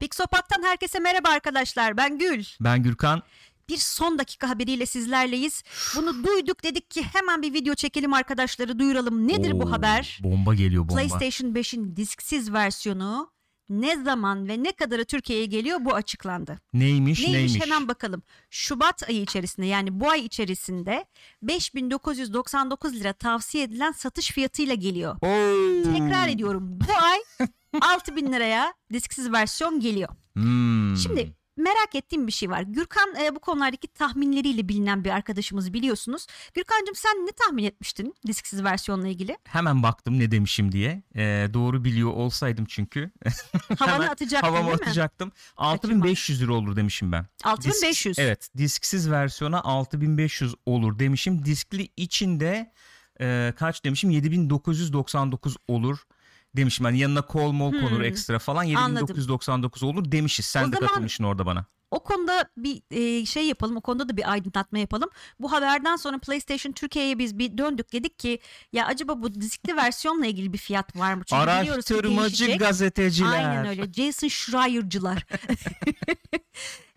Pixopat'tan herkese merhaba arkadaşlar. Ben Gül. Ben Gürkan. Bir son dakika haberiyle sizlerleyiz. Bunu duyduk dedik ki hemen bir video çekelim arkadaşları duyuralım. Nedir Oo, bu haber? Bomba geliyor bomba. PlayStation 5'in disksiz versiyonu ne zaman ve ne kadarı Türkiye'ye geliyor bu açıklandı. Neymiş Neymiş, neymiş? hemen bakalım. Şubat ayı içerisinde yani bu ay içerisinde 5999 lira tavsiye edilen satış fiyatıyla geliyor. Oo. Tekrar ediyorum bu ay 6000 liraya disksiz versiyon geliyor. Hmm. Şimdi merak ettiğim bir şey var. Gürkan e, bu konulardaki tahminleriyle bilinen bir arkadaşımız biliyorsunuz. Gürkancığım sen ne tahmin etmiştin disksiz versiyonla ilgili? Hemen baktım ne demişim diye. Ee, doğru biliyor olsaydım çünkü. Havanı atacaktın Havamı değil mi? atacaktım. 6500 lira olur demişim ben. 6500. Disk- evet disksiz versiyona 6500 olur demişim. Diskli içinde e, kaç demişim 7999 olur demişim. Yani yanına kol mol konur Hmm. ekstra falan Anladım. 7999 olur demişiz. Sen O de zaman- katılmışsın orada bana. O konuda bir e, şey yapalım. O konuda da bir aydınlatma yapalım. Bu haberden sonra PlayStation Türkiye'ye biz bir döndük dedik ki ya acaba bu diskli versiyonla ilgili bir fiyat var mı? Çünkü Araştırmacı gazeteciler. Aynen öyle. Jason Schreier'cılar.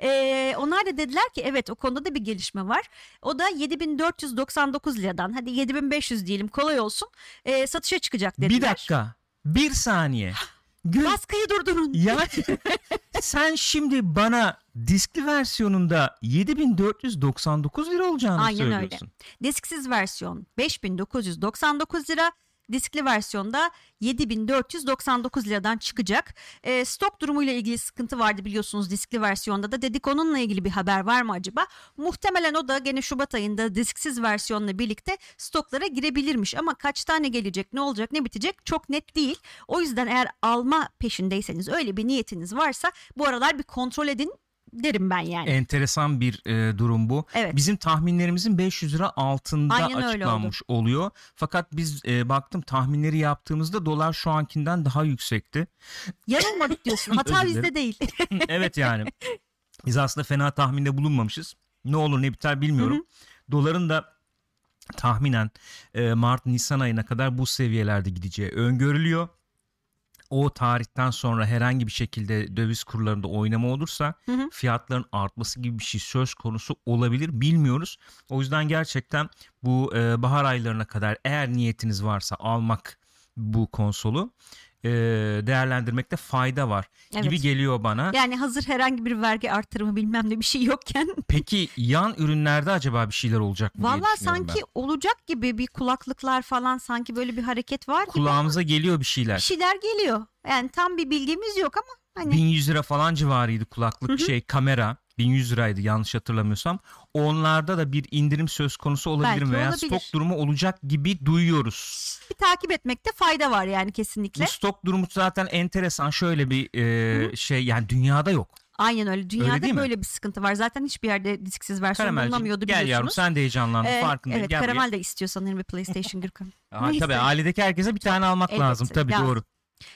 Ee, onlar da dediler ki evet o konuda da bir gelişme var. O da 7499 liradan hadi 7500 diyelim kolay olsun ee, satışa çıkacak dediler. Bir dakika. Bir saniye. Gül Baskıyı durdurun. ya sen şimdi bana diskli versiyonunda 7499 lira olacağını Aynen öyle. söylüyorsun. Disksiz versiyon 5999 lira. Diskli versiyonda 7499 liradan çıkacak. Ee, stok durumuyla ilgili sıkıntı vardı biliyorsunuz diskli versiyonda da. Dedik onunla ilgili bir haber var mı acaba? Muhtemelen o da gene Şubat ayında disksiz versiyonla birlikte stoklara girebilirmiş. Ama kaç tane gelecek, ne olacak, ne bitecek çok net değil. O yüzden eğer alma peşindeyseniz öyle bir niyetiniz varsa bu aralar bir kontrol edin derim ben yani. Enteresan bir e, durum bu. Evet. Bizim tahminlerimizin 500 lira altında Aynen açıklanmış oluyor. Fakat biz e, baktım tahminleri yaptığımızda dolar şu ankinden daha yüksekti. Yanılmadık diyorsun. Hata bizde değil. evet yani. Biz aslında fena tahminde bulunmamışız. Ne olur ne biter bilmiyorum. Doların da tahminen e, Mart-Nisan ayına kadar bu seviyelerde gideceği öngörülüyor. O tarihten sonra herhangi bir şekilde döviz kurlarında oynama olursa Hı hı. fiyatların artması gibi bir şey söz konusu olabilir bilmiyoruz. O yüzden gerçekten bu e, bahar aylarına kadar eğer niyetiniz varsa almak bu konsolu e, değerlendirmekte fayda var gibi Evet. geliyor bana. Yani hazır herhangi bir vergi artırımı bilmem ne bir şey yokken Peki yan ürünlerde acaba bir şeyler olacak mı Valla sanki olacak gibi bir kulaklıklar falan sanki böyle bir hareket var ben. gibi Kulağımıza geliyor bir bir şeyler. şeyler geliyor. Yani tam bir bilgimiz yok ama hani 1100 lira falan civarıydı kulaklık şey kamera 1100 liraydı yanlış hatırlamıyorsam. Onlarda da bir indirim söz konusu olabilir Belki veya olabilir. stok durumu olacak gibi duyuyoruz. bir takip etmekte fayda var yani kesinlikle. Bu stok durumu zaten enteresan şöyle bir e, şey yani dünyada yok. Aynen öyle. Dünyada mi? böyle bir sıkıntı var. Zaten hiçbir yerde disksiz versiyon bulunamıyordu gel yavrum biliyorsunuz. sen de heyecanlandın Ee, farkındayım. evet gel buraya. Karamel de istiyor sanırım bir PlayStation Gürkan. Aha, Neyse. tabii ailedeki herkese bir tane almak Elbette, lazım tabii lazım. doğru.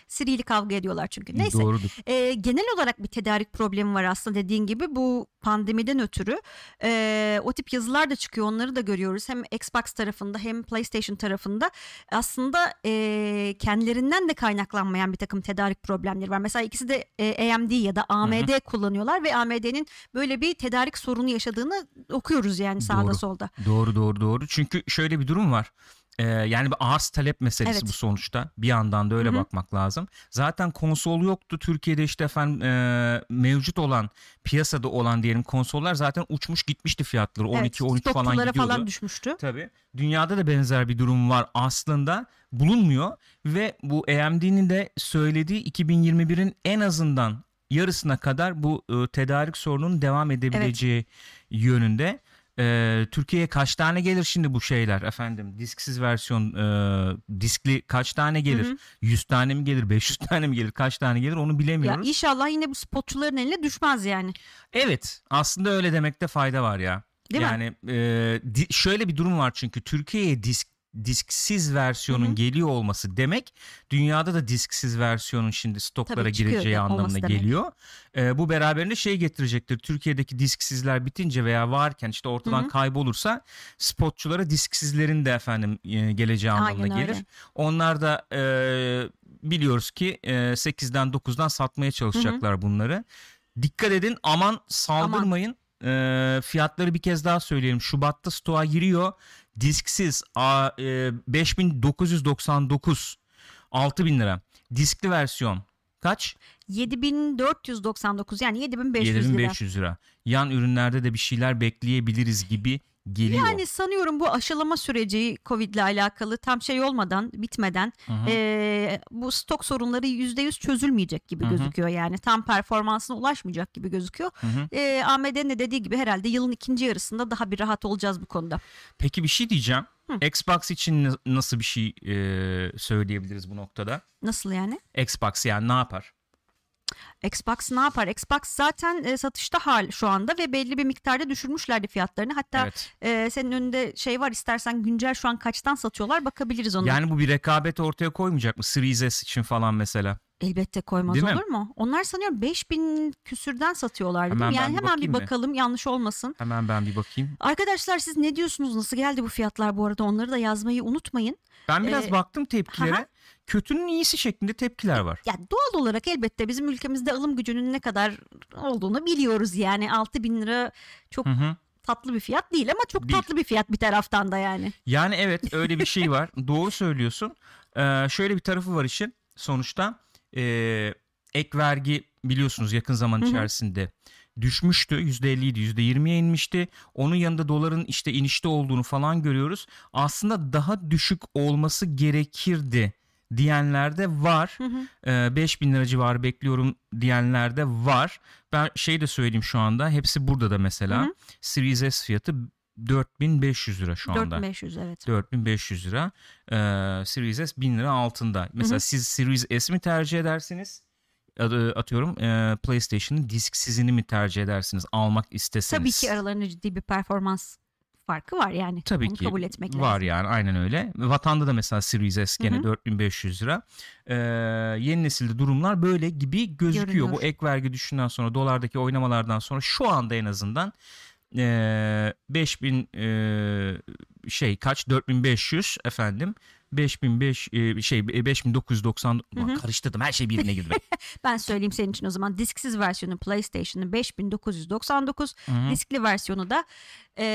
Siri ile kavga ediyorlar çünkü. Neyse. Doğrudur. Ee, genel olarak bir tedarik problemi var aslında dediğin gibi bu pandemiden ötürü Ee, o tip yazılar da çıkıyor onları da görüyoruz hem Xbox tarafında hem PlayStation tarafında aslında e, kendilerinden de kaynaklanmayan bir takım tedarik problemleri var. Mesela ikisi de e, AMD ya da AMD kullanıyorlar ve AMD'nin böyle bir tedarik sorunu yaşadığını okuyoruz yani sağda Doğru. solda. Doğru doğru doğru. Çünkü şöyle bir durum var. Ee, yani bir arz talep meselesi Evet. bu sonuçta. Bir yandan da öyle Hı hı. bakmak lazım. Zaten konsol yoktu. Türkiye'de işte efendim e, mevcut olan piyasada olan diyelim konsollar zaten uçmuş gitmişti fiyatları. 12 evet, 13 falan gidiyordu. falan düşmüştü. Tabii. Dünyada da benzer bir durum var aslında bulunmuyor ve bu AMD'nin de söylediği 2021'in en azından yarısına kadar bu e, tedarik sorununun devam edebileceği yönünde. E, Türkiye'ye kaç tane gelir şimdi bu şeyler efendim disksiz versiyon e, diskli kaç tane gelir Hı hı. 100 tane mi gelir 500 tane mi gelir kaç tane gelir onu Ya bilemiyoruz. inşallah yine bu spotçuların eline düşmez yani. Evet aslında öyle demekte fayda var ya. Değil mi? yani e, di- şöyle bir durum var çünkü Türkiye'ye disk disksiz versiyonun Hı hı. geliyor olması demek dünyada da disksiz versiyonun şimdi stoklara Tabii gireceği de- anlamına geliyor. Ee, bu beraberinde şey getirecektir. Türkiye'deki disksizler bitince veya varken işte ortadan Hı hı. kaybolursa spotçulara disksizlerin de efendim e, geleceği anlamına Aynen gelir. öyle. Onlar da e, biliyoruz ki e, 8'den 9'dan satmaya çalışacaklar bunları. Dikkat edin aman saldırmayın. E, fiyatları bir kez daha söyleyelim. Şubat'ta stoğa giriyor. Disksiz a, e, 5999 6000 lira. Diskli versiyon kaç? 7499 yani 7500 lira. 7500 lira. Yan ürünlerde de bir şeyler bekleyebiliriz gibi geliyor. Yani sanıyorum bu aşılama süreci Covid ile alakalı tam şey olmadan bitmeden Hı hı. eee, bu stok sorunları %100 çözülmeyecek gibi Hı hı. gözüküyor yani tam performansına ulaşmayacak gibi gözüküyor. Hı hı. Eee AMD'nin de dediği gibi herhalde yılın ikinci yarısında daha bir rahat olacağız bu konuda. Peki bir şey diyeceğim. Hı. Xbox için nasıl bir şey e, söyleyebiliriz bu noktada? Nasıl yani? Xbox yani ne yapar? Xbox ne yapar? Xbox zaten e, satışta hal şu anda ve belli bir miktarda düşürmüşlerdi fiyatlarını. Hatta Evet. e, senin önünde şey var istersen güncel şu an kaçtan satıyorlar bakabiliriz ona. Yani bu bir rekabet ortaya koymayacak mı? Series S için falan mesela. Elbette koymaz Değil mi? olur mu? Onlar sanıyorum 5000 küsürden satıyorlar değil mi? Hemen Yani bir hemen bir mı? bakalım yanlış olmasın. Hemen ben bir bakayım. Arkadaşlar siz ne diyorsunuz? Nasıl geldi bu fiyatlar bu arada? Onları da yazmayı unutmayın. Ben biraz Ee, baktım tepkilere. aha. Kötünün iyisi şeklinde tepkiler var. Ya doğal olarak elbette bizim ülkemizde alım gücünün ne kadar olduğunu biliyoruz. Yani 6000 lira çok Hı hı. tatlı bir fiyat değil ama çok Değil. tatlı bir fiyat bir taraftan da yani. Yani evet öyle bir şey var. Doğru söylüyorsun. Ee, şöyle bir tarafı var işin. Sonuçta ee, ek vergi biliyorsunuz yakın zaman içerisinde düşmüştü. %50 idi %20'ye inmişti. Onun yanında doların işte inişte olduğunu falan görüyoruz. Aslında daha düşük olması gerekirdi diyenler de var. Hı hı. Ee, 5000 lira civarı bekliyorum diyenler de var. Ben şey de söyleyeyim şu anda. Hepsi burada da mesela. Hı hı. Series S fiyatı 4500 lira şu anda. 4500 evet. 4500 lira. Ee, Series S 1000 lira altında. Mesela Hı hı. siz Series S mi tercih edersiniz? Adı- Atıyorum e, PlayStation'ın disksizini mi tercih edersiniz almak isteseniz? Tabii ki aralarında ciddi bir performans farkı var yani. Tabii Onu ki kabul etmek var lazım. yani aynen öyle. Vatanda da mesela Series S gene Hı hı. 4500 lira. Ee, yeni nesilde durumlar böyle gibi gözüküyor. Görünüyor. Bu ek vergi düşünden sonra dolardaki oynamalardan sonra şu anda en azından ee, 5000 ee, şey kaç 4500 efendim 5005 ee, şey 5990 Hı hı. karıştırdım her şey birbirine girdi. Ben söyleyeyim senin için o zaman disksiz versiyonu PlayStation'ın 5999, Hı hı. diskli versiyonu da e,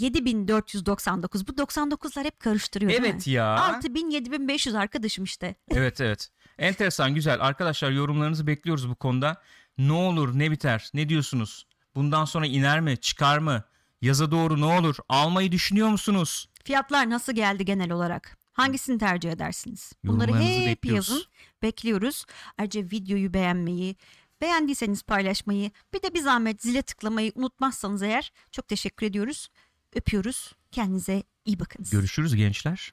7499. Bu 99'lar hep karıştırıyor evet ya. 6000 7500 arkadaşım işte. Evet evet. Enteresan güzel. Arkadaşlar yorumlarınızı bekliyoruz bu konuda. Ne olur ne biter ne diyorsunuz? Bundan sonra iner mi çıkar mı? Yaza doğru ne olur? Almayı düşünüyor musunuz? Fiyatlar nasıl geldi genel olarak? Hangisini tercih edersiniz? Bunları hep bekliyoruz. yazın. Bekliyoruz. Ayrıca videoyu beğenmeyi, beğendiyseniz paylaşmayı, bir de bir zahmet zile tıklamayı unutmazsanız eğer çok teşekkür ediyoruz. Öpüyoruz. Kendinize iyi bakınız. Görüşürüz gençler.